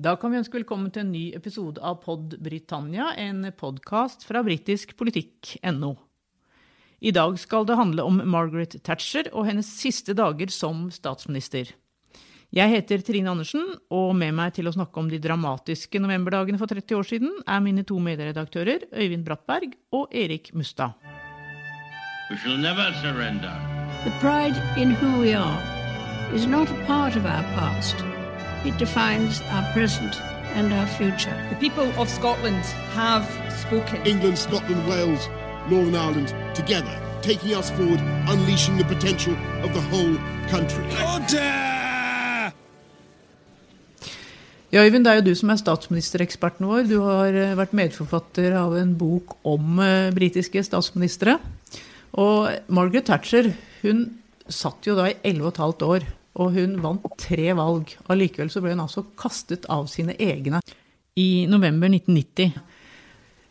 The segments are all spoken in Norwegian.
Da kan vi ønske velkommen til en ny episode av Pod Britannia, en podkast fra britiskpolitikk.no. I dag skal det handle om Margaret Thatcher og hennes siste dager som statsminister. Jeg heter Trine Andersen, og med meg til å snakke om de dramatiske novemberdagene for 30 år siden er mine to medredaktører Øyvind Brattberg og Erik Mustad. We shall never surrender. The pride in who we are is not a part of our past. It defines our present and our future. The people of Scotland have spoken. England, Scotland, Wales, Northern Ireland together, taking us forward, unleashing the potential of the whole country. Ja, Øyvind, det er jo du som er statsministereksperten vår. Du har eh, vært medforfatter av en bok om uh, britiske statsministre. Og Margaret Thatcher hun satt jo da i 11 15 år og hun vant tre valg. Allikevel så ble hun altså kastet av sine egne i november 1990.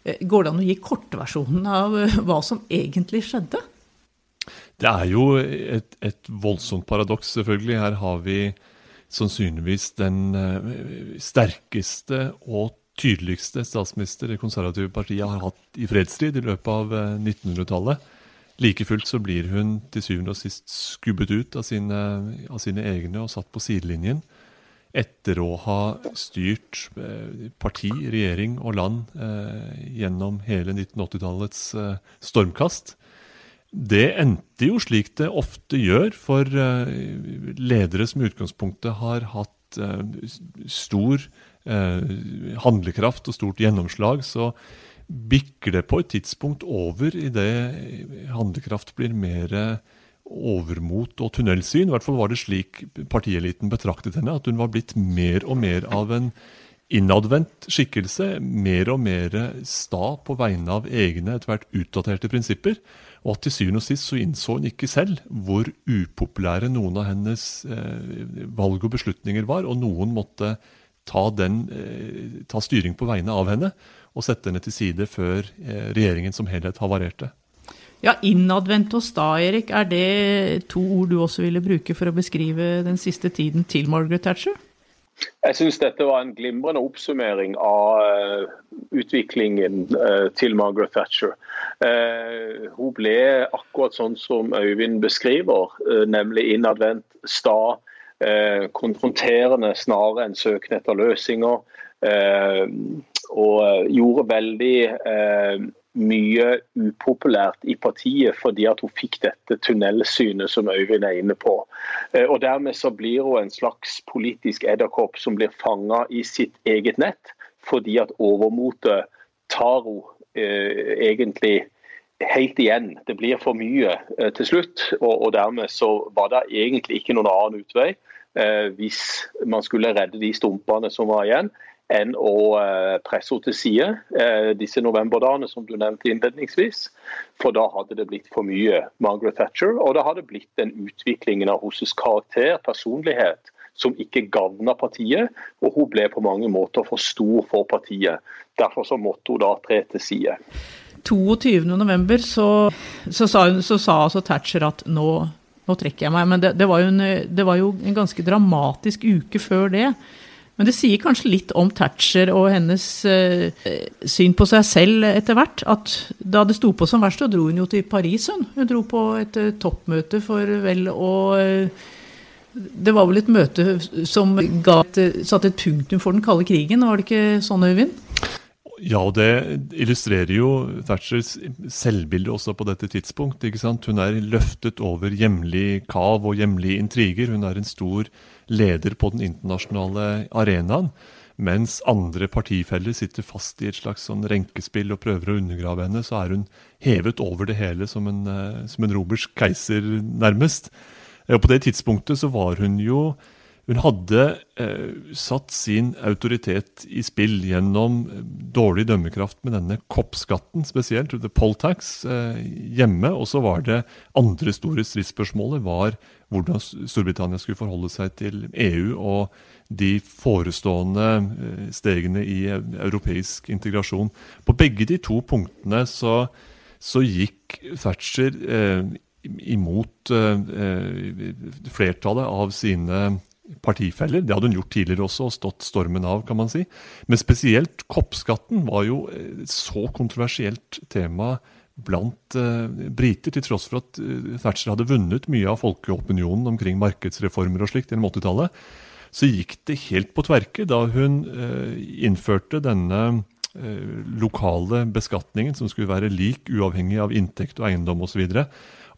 Eh, går det an å gi kortversjonen av eh, hva som egentlig skjedde? Det er jo et, et voldsomt paradoks, selvfølgelig. Her har vi sannsynligvis den eh, sterkeste og tydeligste statsminister det konservative partiet har hatt i fredstid i løpet av 1900-tallet. Like fullt så blir hun til syvende og sist skubbet ut av sine, av sine egne og satt på sidelinjen etter å ha styrt eh, parti, regjering og land eh, gjennom hele 1980-tallets eh, stormkast. Det endte jo slik det ofte gjør for eh, ledere som i utgangspunktet har hatt eh, stor handlekraft og stort gjennomslag. så bikker det på et tidspunkt over i det handlekraft blir mer overmot og tunnelsyn. I hvert fall var det slik partieliten betraktet henne, at hun var blitt mer og mer av en innadvendt skikkelse. Mer og mer sta på vegne av egne, etter hvert utdaterte prinsipper. Og at til syvende og sist så innså hun ikke selv hvor upopulære noen av hennes eh, valg og beslutninger var, og noen måtte ta, den, eh, ta styring på vegne av henne og sette henne til side før eh, regjeringen som helhet havarerte. Ja, Innadvendt og sta, Erik, er det to ord du også ville bruke for å beskrive den siste tiden til Margaret Thatcher? Jeg syns dette var en glimrende oppsummering av uh, utviklingen uh, til Margaret Thatcher. Hun ble akkurat sånn som Øyvind beskriver, nemlig innadvendt, sta, konfronterende snarere enn søkende etter løsninger og eh, gjorde veldig eh, mye upopulært i partiet fordi at hun fikk dette tunnelsynet som Øyvind er inne på. Eh, og Dermed så blir hun en slags politisk edderkopp som blir fanga i sitt eget nett, fordi at overmotet tar hun eh, egentlig helt igjen. Det blir for mye eh, til slutt. Og, og, dermed så var det egentlig ikke noen annen utvei eh, hvis man skulle redde de stumpene som var igjen, enn å eh, presse henne til side eh, disse novemberdagene som du nevnte innledningsvis. For da hadde det blitt for mye Margaret Thatcher, og da hadde det blitt den utviklingen av hennes karakter, personlighet, som ikke gagna partiet, og hun ble på mange måter for stor for partiet. Derfor så måtte hun da tre til side. 22.11. Så, så, sa, så sa altså Thatcher at nå, nå trekker jeg meg. Men det, det, var en, det, var jo en, ganske dramatisk uke før det. Men det sier kanskje litt om Thatcher og hennes eh, syn på seg selv etter hvert. At da det sto på som verst, så dro hun jo til Paris. Hun, hun dro på et uh, toppmøte for vel å uh, Det var vel et møte som ga et, satte et punktum for den kalde krigen, var det ikke sånn, Øyvind? Ja, og det illustrerer jo Thatchers selvbilde også på dette tidspunkt. ikke sant? Hun er løftet over hjemlig kav og hjemlige intriger. Hun er en stor leder på den internasjonale arenaen. Mens andre partifeller sitter fast i et slags sånn renkespill og prøver å undergrave henne, så er hun hevet over det hele som en, eh, som en romersk keiser, nærmest. Og på det tidspunktet så var hun jo hun hadde eh, satt sin autoritet i spill gjennom eh, dårlig dømmekraft med denne koppskatten, spesielt, the poll tax, eh, hjemme. Og så var det andre store stridsspørsmålet var hvordan Storbritannia skulle forholde seg til EU og de forestående eh, stegene i europeisk integrasjon. På begge de to punktene så, så gikk Thatcher eh, imot eh, flertallet av sine partifeller. Det hadde hun gjort tidligere også, og stått stormen av, kan man si. Men spesielt koppskatten var jo et så kontroversielt tema blant uh, briter, til tross for at uh, Thatcher hadde vunnet mye av folkeopinionen omkring markedsreformer og slikt gjennom 80-tallet. Så gikk det helt på tverke da hun uh, innførte denne lokale beskatningen, som skulle være lik uavhengig av inntekt og eiendom osv.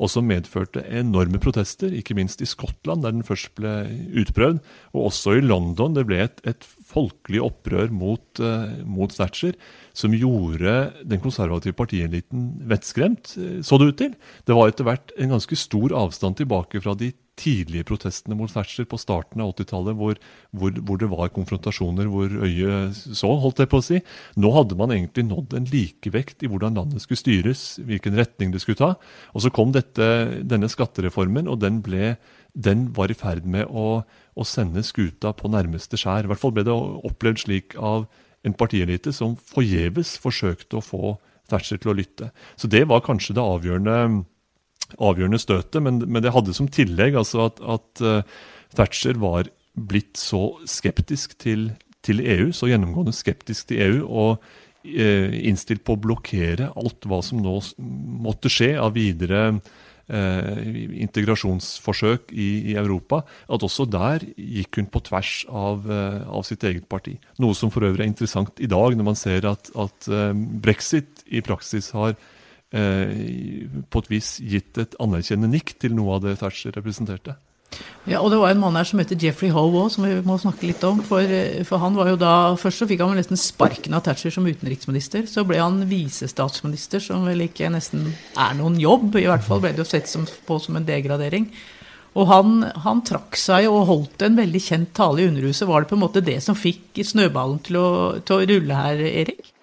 Og, som medførte enorme protester, ikke minst i Skottland, der den først ble utprøvd, og også i London. Det ble et, et folkelig opprør mot, uh, mot, Thatcher som gjorde den konservative partieliten vettskremt, uh, så det ut til. Det var etter hvert en ganske stor avstand tilbake fra de tidlige protestene mot Thatcher på starten av 80-tallet, hvor, hvor, hvor, det var konfrontasjoner hvor øyet så, holdt jeg på å si. Nå hadde man egentlig nådd en likevekt i hvordan landet skulle styres, hvilken retning det skulle ta. Og så kom dette, denne skattereformen, og den, ble, den var i ferd med å, å sende skuta på nærmeste skjær. I hvert fall ble det opplevd slik av en partielite som forgjeves forsøkte å få Thatcher til å lytte. Så det var kanskje det avgjørende avgjørende støtet, men, men, det hadde som tillegg altså at, at uh, Thatcher var blitt så skeptisk til, til, EU, så gjennomgående skeptisk til EU, og uh, innstilt på å blokkere alt hva som nå måtte skje av videre uh, integrasjonsforsøk i, i, Europa, at også der gikk hun på tvers av, av, sitt eget parti. Noe som for øvrig er interessant i dag, når man ser at, at brexit i praksis har på et vis gitt et anerkjennende nikk til noe av det Thatcher representerte. Ja, og det var en mann her som heter Jeffrey Howe òg, som vi må snakke litt om. For, eh, for, han var jo da Først så fikk han nesten sparken av Thatcher som utenriksminister. Så ble han visestatsminister, som vel ikke nesten er noen jobb. I hvert fall ble det jo sett som, på som en degradering. Og han, han trakk seg og holdt en veldig kjent tale i Underhuset. Var det på en måte det som fikk snøballen til å, til å rulle her, Erik?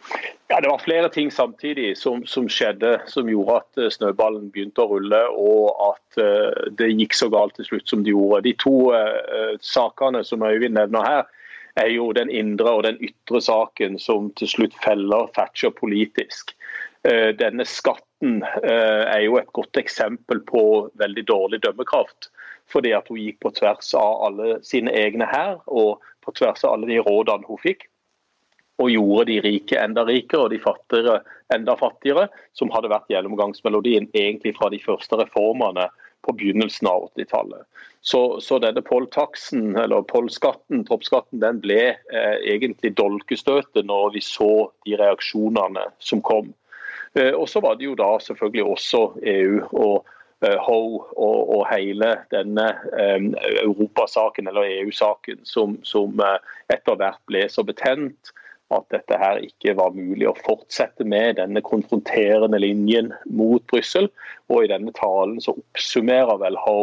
Ja, Det var flere ting samtidig som, som, skjedde som gjorde at eh, snøballen begynte å rulle, og at uh, det gikk så galt til slutt som det gjorde. De to uh, sakene som Øyvind nevner her, er jo den indre og den ytre saken som til slutt feller Thatcher politisk. Uh, denne skatten er jo et godt eksempel på veldig dårlig dømmekraft. Fordi at hun gikk på tvers av alle sine egne her, og på tvers av alle de rådene hun fikk og gjorde de rike enda rikere og de fattigere enda fattigere, som hadde vært gjennomgangsmelodien egentlig fra de første reformene på begynnelsen av 80-tallet. Så, så, denne polltaksen, eller pollskatten, toppskatten, den ble eh, egentlig dolkestøtet når vi så de reaksjonene som kom. Eh, og så var det jo da selvfølgelig også EU og eh, Ho og, og, hele denne eh, Europasaken, eller EU-saken, som, som eh, etter hvert ble så betent at dette her ikke var mulig å fortsette med denne konfronterende linjen mot Brussel. Og i denne talen så oppsummerer vel Ho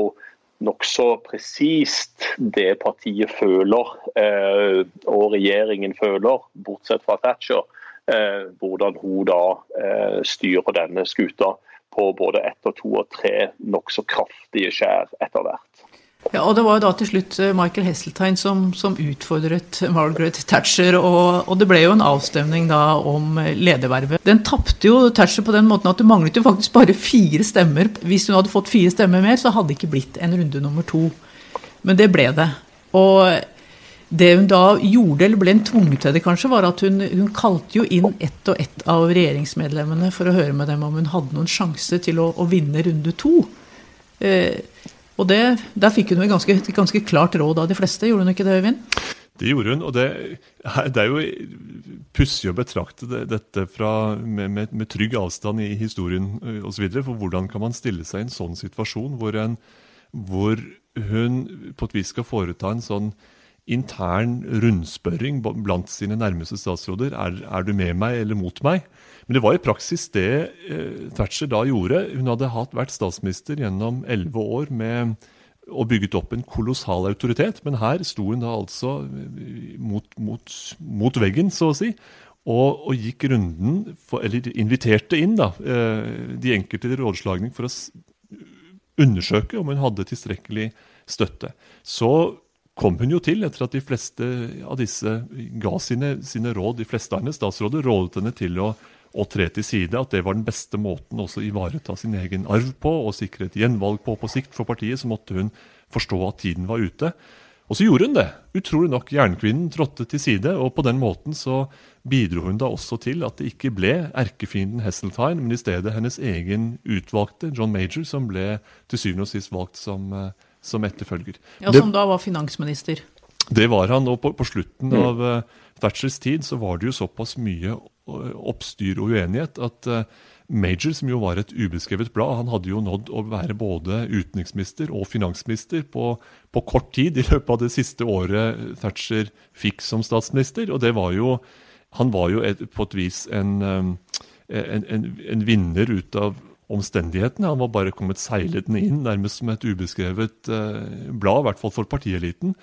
nokså presist det partiet føler, eh, og regjeringen føler, bortsett fra Thatcher, eh, hvordan hun da eh, styrer denne skuta på både ett og to og tre nokså kraftige skjær etter hvert. Ja, og Det var jo da til slutt eh, Michael Hesseltine som, som utfordret Margaret Thatcher. Og, og, det ble jo en avstemning da om eh, ledervervet. Den tapte jo Thatcher på den måten at det manglet jo faktisk bare fire stemmer. Hvis hun hadde fått fire stemmer mer, så hadde det ikke blitt en runde nummer to. Men det ble det. Og det hun da gjorde, eller ble en tvunget til det kanskje, var at hun, hun kalte jo inn ett og ett av regjeringsmedlemmene for å høre med dem om hun hadde noen sjanse til å, å vinne runde to. Eh, og det, Der fikk hun et ganske, ganske, klart råd av de fleste, gjorde hun ikke det, Øyvind? Det gjorde hun, og det, det er jo pussig å betrakte det, dette fra, med, med, med, trygg avstand i historien osv. For hvordan kan man stille seg i en sånn situasjon hvor, en, hvor hun på et vis skal foreta en sånn intern rundspørring blant sine nærmeste statsråder. Er, er, du med meg eller mot meg? Men det var i praksis det eh, Thatcher da gjorde. Hun hadde hatt, vært statsminister gjennom elleve år med, og bygget opp en kolossal autoritet. Men her sto hun da altså eh, mot, mot, mot veggen, så å si. Og, og gikk runden, for, eller inviterte inn da, eh, de enkelte til rådslagning for å undersøke om hun hadde tilstrekkelig støtte. Så kom hun jo til etter at de fleste av disse ga sine, sine råd. De fleste av hennes statsråder rådet henne til å, å, tre til side. At det var den beste måten også å ivareta sin egen arv på og sikre et gjenvalg på på sikt for partiet. Så måtte hun forstå at tiden var ute. Og så gjorde hun det. Utrolig nok. Jernkvinnen trådte til side, og på den måten så bidro hun da også til at det ikke ble erkefienden Hesseltine, men i stedet hennes egen utvalgte, John Major, som ble til syvende og sist valgt som, eh, som etterfølger. Ja, Som da var finansminister. det var han, og på, på slutten av uh, Thatchers tid så var det jo såpass mye oppstyr og uenighet at uh, Major, som jo var et ubeskrevet blad, han hadde jo nådd å være både utenriksminister og finansminister på, på kort tid i løpet av det siste året Thatcher fikk som statsminister. Og det var jo Han var jo et, på et vis en, um, en, en, en vinner ut av omstendighetene. Han var bare kommet seilende inn, nærmest som et ubeskrevet eh, blad, i hvert fall for partieliten.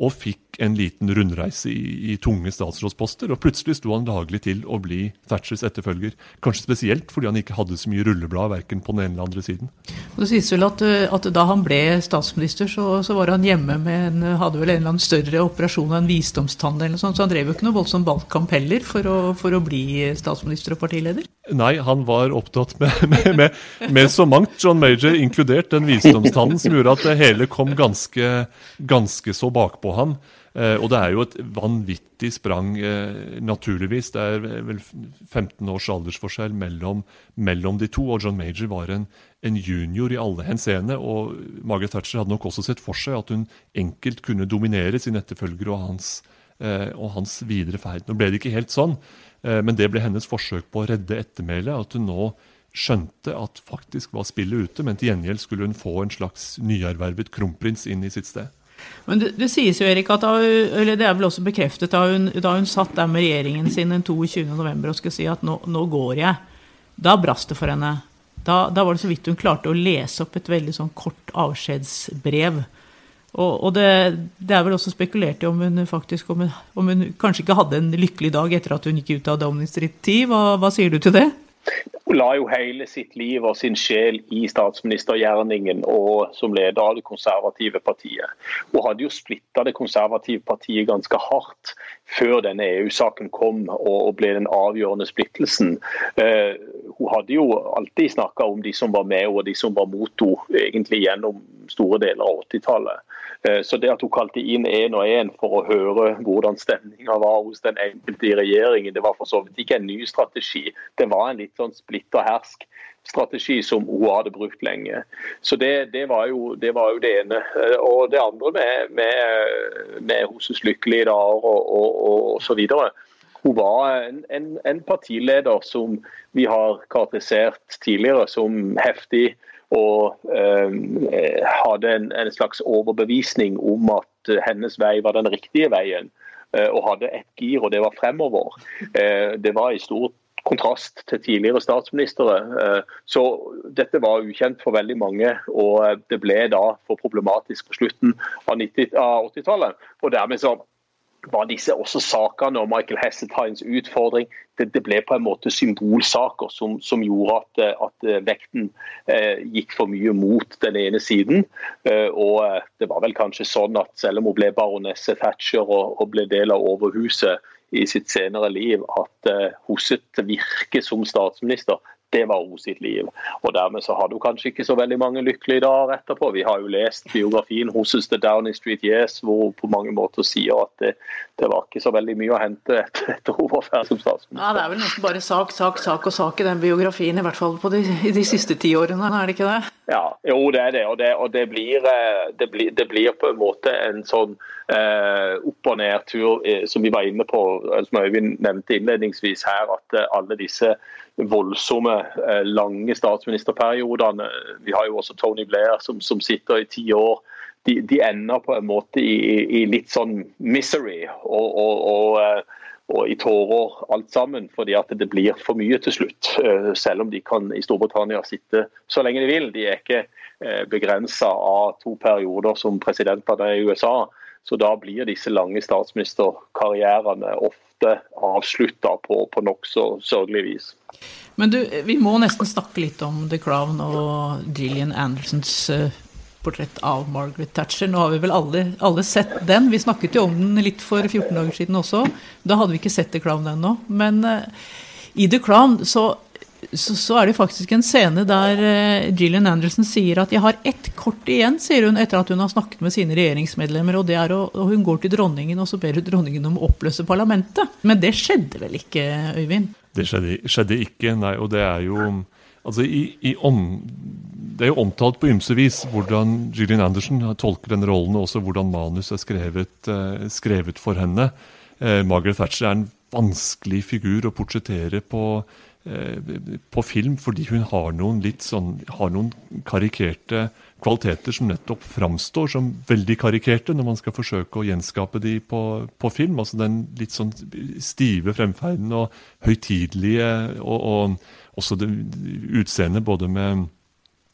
Og fikk en liten rundreise i, i tunge statsrådsposter. Og plutselig sto han laglig til å bli Thatchers etterfølger. Kanskje spesielt fordi han ikke hadde så mye rulleblad verken på den ene eller andre siden. Det sies vel at, uh, at da han ble statsminister, så, så var han hjemme med en, hadde vel en eller annen større operasjon av en visdomstann eller noe sånt, så han drev jo ikke noe voldsom valgkamp heller for å, for å bli statsminister og partileder. Nei, han var opptatt med, med, med, med så mangt, John Major inkludert den visdomstannen som gjorde at det hele kom ganske, ganske så bakpå ham. Eh, og det er jo et vanvittig sprang, eh, naturligvis. Det er vel 15 års aldersforskjell mellom, mellom de to. Og John Major var en, en junior i alle henseende. Og Margaret Thatcher hadde nok også sett for seg at hun enkelt kunne dominere sin etterfølger og hans, eh, og hans videre ferd. Nå ble det ikke helt sånn, men det ble hennes forsøk på å redde ettermælet. At hun nå skjønte at faktisk var spillet ute, men til gjengjeld skulle hun få en slags nyervervet kronprins inn i sitt sted. Men det, det sies jo, Erik, at da, eller det er vel også bekreftet da hun, da hun satt der med regjeringen sin den 22. november og skulle si at nå, nå går jeg. Da brast det for henne. Da, da var det så vidt hun klarte å lese opp et veldig sånn kort avskjedsbrev. Og, og det, det, er vel også spekulert i om hun faktisk om hun, om hun kanskje ikke hadde en lykkelig dag etter at hun gikk ut av Downing Street 10. Hva, hva sier du til det? Hun la jo hele sitt liv og sin sjel i statsministergjerningen og som leder av det konservative partiet. Hun hadde jo splitta det konservative partiet ganske hardt før denne EU-saken kom og ble den avgjørende splittelsen. Uh, hun hadde jo alltid snakka om de som var med og de som var mot henne, egentlig gjennom store deler av 80-tallet. Så det at hun kalte inn én og én for å høre hvordan stemninga var hos den enkelte i regjeringen, det var for så vidt ikke en ny strategi. Det var en litt sånn splitt og hersk-strategi som hun hadde brukt lenge. Så det, det, var, jo, det var, jo, det ene. Og det andre med, med, med Hoses lykkelige dager og, og, og, og så videre. Hun var en, en, en partileder som vi har karakterisert tidligere som heftig og eh, hadde en, en, slags overbevisning om at hennes vei var den riktige veien. Eh, og hadde ett gir, og det var fremover. Eh, det var i stor kontrast til tidligere statsministre. Så dette var ukjent for veldig mange, og det ble da for problematisk på slutten av 80-tallet. Og dermed så var disse også sakene om Michael Hessetines utfordring det, det, ble på en måte symbolsaker som, som gjorde at, at vekten eh, gikk for mye mot den ene siden. Eh, og det var vel kanskje sånn at selv om hun ble baronesse Thatcher og, og ble del av Overhuset i sitt senere liv, at eh, hennes virke som statsminister det var hun sitt liv. Og Dermed så hadde hun kanskje ikke så veldig mange lykkelige dager etterpå. Vi har jo lest biografien hennes The Downing Street Yes, hvor hun på mange måter sier at det, det var ikke så veldig mye å hente etter, etter hun var ferdig som statsminister. Ja, Det er vel nesten bare sak, sak, sak og sak i den biografien, i hvert fall de, i de siste ti årene, er det ikke det? Ja, jo det er det. Og det, og det, blir, det, blir, det blir, på en måte en sånn eh, opp- og nedtur eh, som vi var inne på, som Øyvind nevnte innledningsvis her, at eh, alle disse voldsomme, eh, lange statsministerperiodene. Vi har jo også Tony Blair som, som sitter i ti år. De, de, ender på en måte i, i litt sånn misery og, og, og, og, i tårer alt sammen, fordi at det blir for mye til slutt. Eh, selv om de kan i Storbritannia sitte så lenge de vil. De er ikke begrensa av to perioder som presidenter i USA. Så da blir disse lange statsministerkarrierene ofte avslutta på, på nokså sørgelig vis. Men du, vi må nesten snakke litt om The Crown og Gillian Andersons portrett av Margaret Thatcher. Nå har vi vel alle, alle, sett den. Vi snakket jo om den litt for 14 dager siden også. Da hadde vi ikke sett The Crown ennå. Men uh, i The Crown så så, så, er det faktisk en scene der uh, Gillian Anderson sier at 'jeg har ett kort igjen', sier hun etter at hun har snakket med sine regjeringsmedlemmer. Og det å, og hun går til dronningen og så ber hun dronningen om å oppløse parlamentet. Men det skjedde vel ikke, Øyvind? Det skjedde, skjedde ikke, nei. Og det er jo Altså, i, i om, Det er jo omtalt på ymse vis hvordan Gillian Anderson tolker den rollen, og også hvordan manus er skrevet, eh, skrevet for henne. Eh, Margaret Thatcher er en vanskelig figur å portrettere på Eh, på film fordi hun har noen sånn, har noen karikerte kvaliteter som nettopp framstår som veldig karikerte når man skal forsøke å gjenskape de på, på film. Altså den litt sånn stive fremferden og høytidelige, og, og også det utseendet både med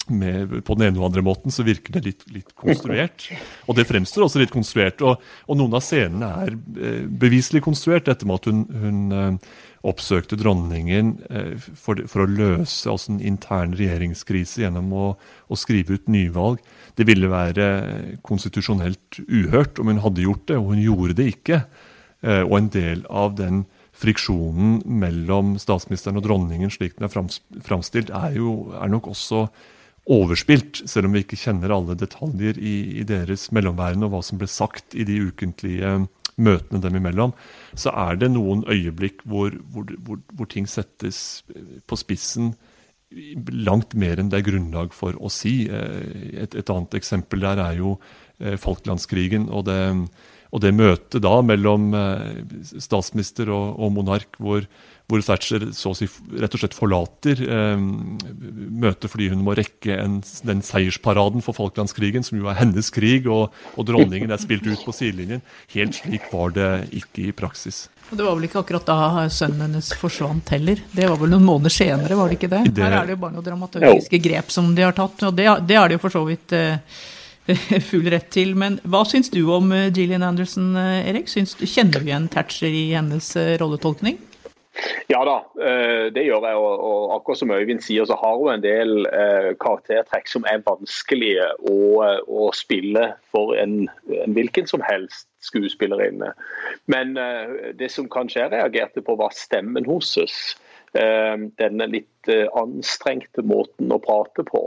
med, på den ene og andre måten så virker det litt, litt konstruert. Og det fremstår også litt konstruert. Og, og noen av scenene er eh, beviselig konstruert. Dette med at hun, hun eh, oppsøkte dronningen eh, for, for, å løse altså en intern regjeringskrise gjennom å, å, skrive ut nyvalg. Det ville være konstitusjonelt uhørt om hun hadde gjort det, og hun gjorde det ikke. Og en del av den friksjonen mellom statsministeren og dronningen slik den er framstilt, er, er nok også overspilt, selv om vi ikke kjenner alle detaljer i, i deres mellomværende og hva som ble sagt i de ukentlige møtene dem imellom, så er det noen øyeblikk hvor, hvor, hvor, hvor ting settes på spissen langt mer enn det er grunnlag for å si. Eh, et, et annet eksempel der er jo eh, Falklandskrigen og det, og det møtet da mellom eh, statsminister og, og monark hvor, hvor Thatcher så å si rett og slett forlater eh, møtet fordi hun må rekke en, den seiersparaden for Falklandskrigen, som jo er hennes krig, og, og, dronningen er spilt ut på sidelinjen. Helt slik var det ikke i praksis. Og Det var vel ikke akkurat da sønnen hennes forsvant heller? Det var vel noen måneder senere, var det ikke det? det... Her er det jo bare noen dramaturgiske grep som de har tatt, og det, det er det jo for så vidt eh, full rett til. Men hva syns du om eh, Gillian Anderson, eh, Erik? Syns, kjenner du igjen Thatcher i hennes eh, rolletolkning? Ja da, det gjør jeg. Og akkurat som Øyvind sier, så har hun en del karaktertrekk som er vanskelige å, å spille for en, en, hvilken som helst skuespillerinne. Men det som kanskje jeg reagerte på, var stemmen hennes. Denne litt anstrengte måten å prate på.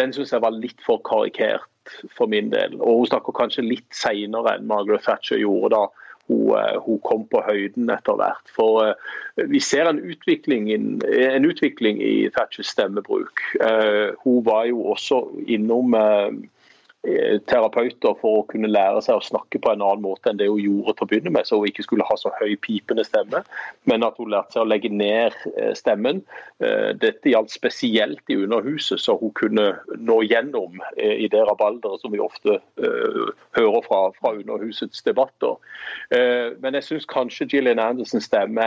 Den syns jeg var litt for karikert for min del. Og hun snakker kanskje litt seinere enn Margaret Thatcher gjorde da hun, eh, hun, kom på høyden etter hvert. For uh, vi ser en utvikling, en utvikling i Thatchers stemmebruk. Uh, hun var jo også innom Eh, terapeuter for å kunne lære seg å snakke på en annen måte enn det hun gjorde til å begynne med, så hun ikke skulle ha så høy pipende stemme, men at hun lærte seg å legge ned eh, stemmen. Eh, dette gjaldt spesielt i Underhuset, så hun kunne nå gjennom i det rabalderet som vi ofte hører fra, fra Underhusets debatter. Men jeg syns kanskje Gillian Andersens stemme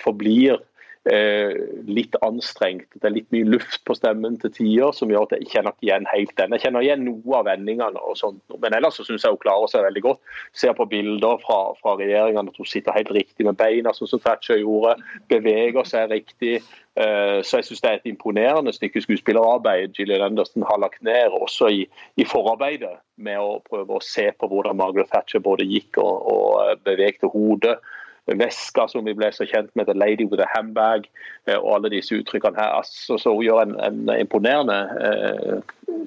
forblir Eh, litt anstrengt. Det er litt mye luft på stemmen til tider som gjør at jeg ikke kjenner igjen helt den. Jeg kjenner igjen noe av vendingene, og sånt, men ellers så syns jeg hun klarer seg veldig godt. Ser på bilder fra, fra regjeringen at hun sitter helt riktig med beina, sånn som Thatcher gjorde. Beveger seg riktig. Eh, så jeg syns det er et imponerende stykke skuespillerarbeid Gillian Anderson har lagt ned, også i, i, forarbeidet med å prøve å se på hvordan Margaret Thatcher både gikk og, og bevegte hodet veska som vi ble så kjent med, 'The Lady with a Handbag', eh, og alle disse uttrykkene her. Altså, så hun gjør en, en imponerende eh,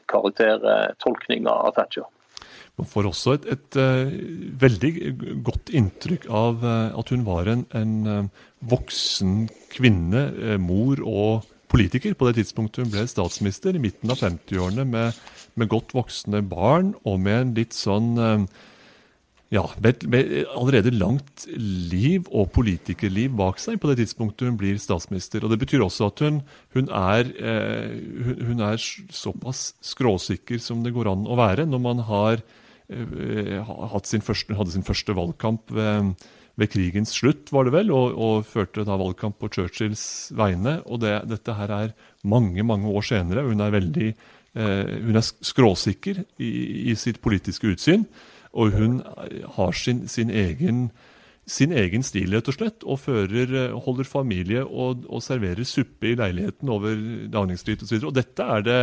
karaktertolkning av Thatcher. Man får også et, et, et, eh, veldig godt inntrykk av at hun var en, en voksen kvinne, mor og politiker på det tidspunktet hun ble statsminister, i midten av 50-årene, med, med, godt voksne barn og med en litt sånn ja, med, med, allerede langt liv og politikerliv bak seg på det tidspunktet hun blir statsminister. Og Det betyr også at hun, hun, er, eh, hun, hun er, såpass skråsikker som det går an å være når man har eh, sin første, hadde sin første valgkamp ved, ved, krigens slutt, var det vel, og, og førte da valgkamp på Churchills vegne. Og det, dette her er mange, mange år senere. Hun er veldig eh, hun er skråsikker i, i sitt politiske utsyn. Og hun har sin, sin, egen, sin egen, stil, rett og slett, og fører, holder familie og, og serverer suppe i leiligheten over Downing Street osv. Og, og dette er det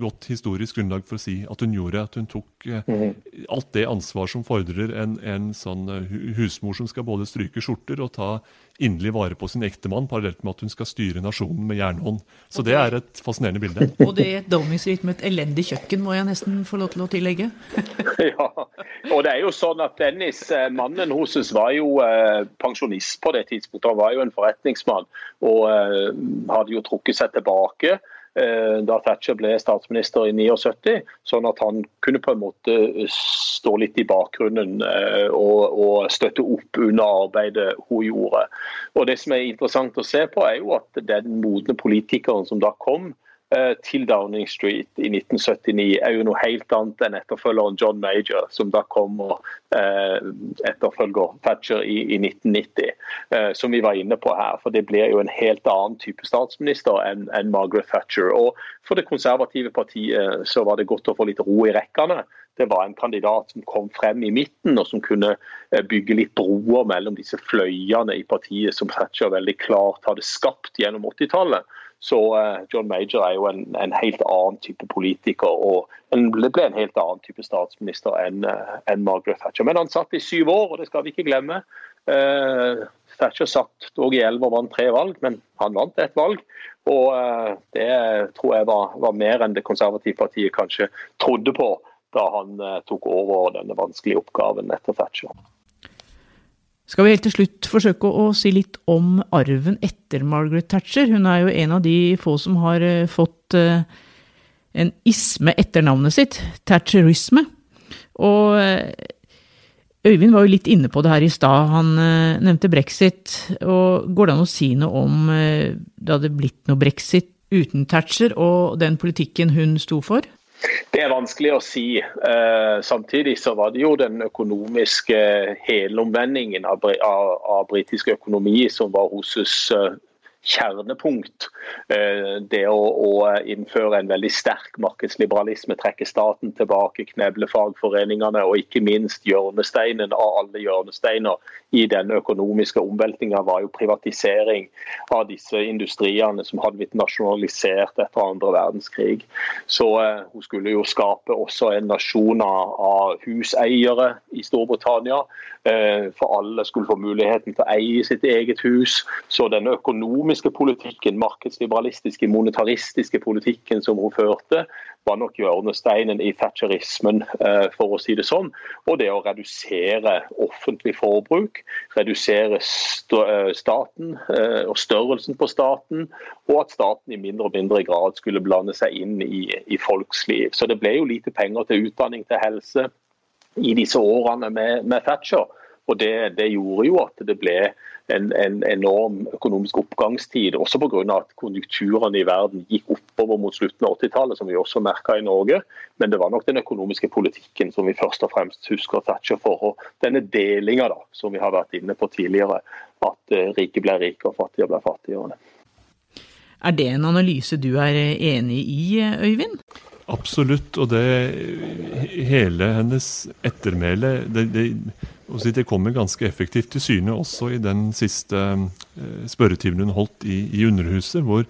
godt historisk grunnlag for å si at hun gjorde. At hun tok mm. alt det ansvar som fordrer en, en sånn eh, husmor som skal både stryke skjorter og ta inderlig vare på sin ektemann, parallelt med at hun skal styre nasjonen med jernhånd. Så det er et fascinerende bilde. Og det er et Downing med et elendig kjøkken, må jeg nesten få lov til å tillegge. Ja, og det er jo sånn at Dennis, mannen mannen hennes, var jo eh, pensjonist på det tidspunktet. Han var jo en forretningsmann og eh, hadde jo trukket seg tilbake eh, da Thatcher ble statsminister i 79, sånn at han kunne på en måte stå litt i bakgrunnen eh, og, og støtte opp under arbeidet hun gjorde. Og Det som er interessant å se på, er jo at den modne politikeren som da kom, eh, til Downing Street i 1979 er jo noe helt annet enn etterfølgeren John Major, som da kom og eh, etterfølger Thatcher i, i 1990, eh, som vi var inne på her. For det blir jo en helt annen type statsminister enn Margaret Thatcher. Og for det konservative partiet så var det godt å få litt ro i rekkene. Det var en kandidat som kom frem i midten, og som kunne eh, bygge litt broer mellom disse fløyene i partiet som Thatcher veldig klart hadde skapt gjennom 80-tallet. Så eh, John Major er jo en, en, helt annen type politiker, og en, ble en helt annen type statsminister enn eh, en Margaret Thatcher. Men han satt i syv år, og det skal vi ikke glemme. Uh, Thatcher satt dog i elleve og vant tre valg, men han vant et valg. Og uh, det tror jeg var, var mer enn det konservative partiet kanskje trodde på da han uh, tok over denne vanskelige oppgaven etter Thatcher. Skal vi helt til slutt forsøke å si litt om arven etter Margaret Thatcher? Hun er jo en av de få som har eh, fått eh, en isme etter navnet sitt, thatcherisme. Og eh, Øyvind var jo litt inne på det her i stad. Han nevnte brexit. og Går det an å si noe om det hadde blitt noe brexit uten Thatcher og den politikken hun sto for? Det er vanskelig å si. Uh, samtidig så var det jo den økonomiske helomvendingen av, av, av britisk økonomi som var hos uh, kjernepunkt. Uh, det å, innføre en veldig sterk markedsliberalisme, trekke staten tilbake, kneble fagforeningene og ikke minst hjørnesteinen av alle hjørnesteiner i den økonomiske omveltninga var jo privatisering av disse industriene som hadde blitt nasjonalisert etter andre verdenskrig. Så eh, hun skulle jo skape også en nasjon av huseiere i Storbritannia. Eh, for alle skulle få muligheten til å eie sitt eget hus. Så den økonomiske politikken, markedsliberalistiske, monetaristiske politikken som hun førte, var nok hjørnesteinen i thatcherismen, eh, for å si det sånn. Og det å redusere offentlig forbruk, redusere eh, staten eh, og størrelsen på staten, og at staten i mindre og mindre grad skulle blande seg inn i, i folks liv. Så det ble jo lite penger til utdanning, til helse, i disse årene med, med Thatcher. Og det, det, gjorde jo at det ble en, en enorm økonomisk oppgangstid, også pga. at konjunkturene i verden gikk oppover mot slutten av 80-tallet, som vi også merka i Norge. Men det var nok den økonomiske politikken som vi først og fremst husker Thatcher for. Og denne delinga som vi har vært inne på tidligere, at eh, rike ble rike og fattige ble fattigere. Er det en analyse du er enig i, Øyvind? Absolutt. Og det hele hennes ettermæle det, det det kommer ganske effektivt til syne også i den siste eh, spørretimen hun holdt i, i Underhuset, hvor,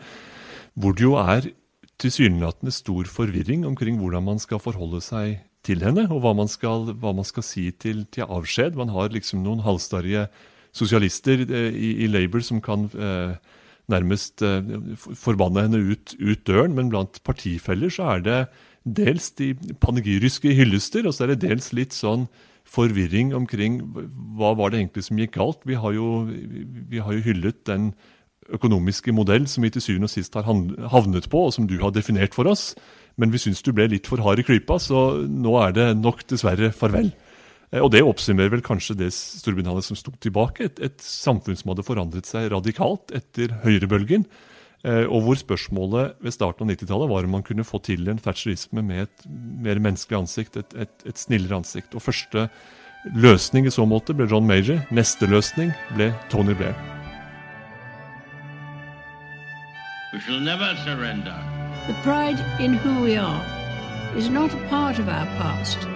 hvor, det jo er tilsynelatende stor forvirring omkring hvordan man skal forholde seg til henne, og hva man skal, hva man skal si til, til, avskjed. Man har liksom noen halvstarrige sosialister eh, i, i, Labour som kan eh, nærmest eh, forbanne henne ut, ut døren, men blant partifeller så er det dels de panegyriske hyllester, og så er det dels litt sånn forvirring omkring hva var det egentlig som gikk galt. Vi har jo, vi har jo hyllet den økonomiske modell som vi til syvende og sist har havnet på, og som du har definert for oss. Men vi syns du ble litt for hard i klypa, så nå er det nok dessverre farvel. Eh, og det oppsummerer vel kanskje det Storbritannia som sto tilbake. Et, et samfunn som hadde forandret seg radikalt etter høyrebølgen. Eh, og hvor spørsmålet ved starten av 90-tallet var om man kunne få til en thatcherisme med et mer menneskelig ansikt, et, et, et, snillere ansikt. Og første løsning i så måte ble John Major. Neste løsning ble Tony Blair. We shall never surrender. The pride in who we are is not a part of our past.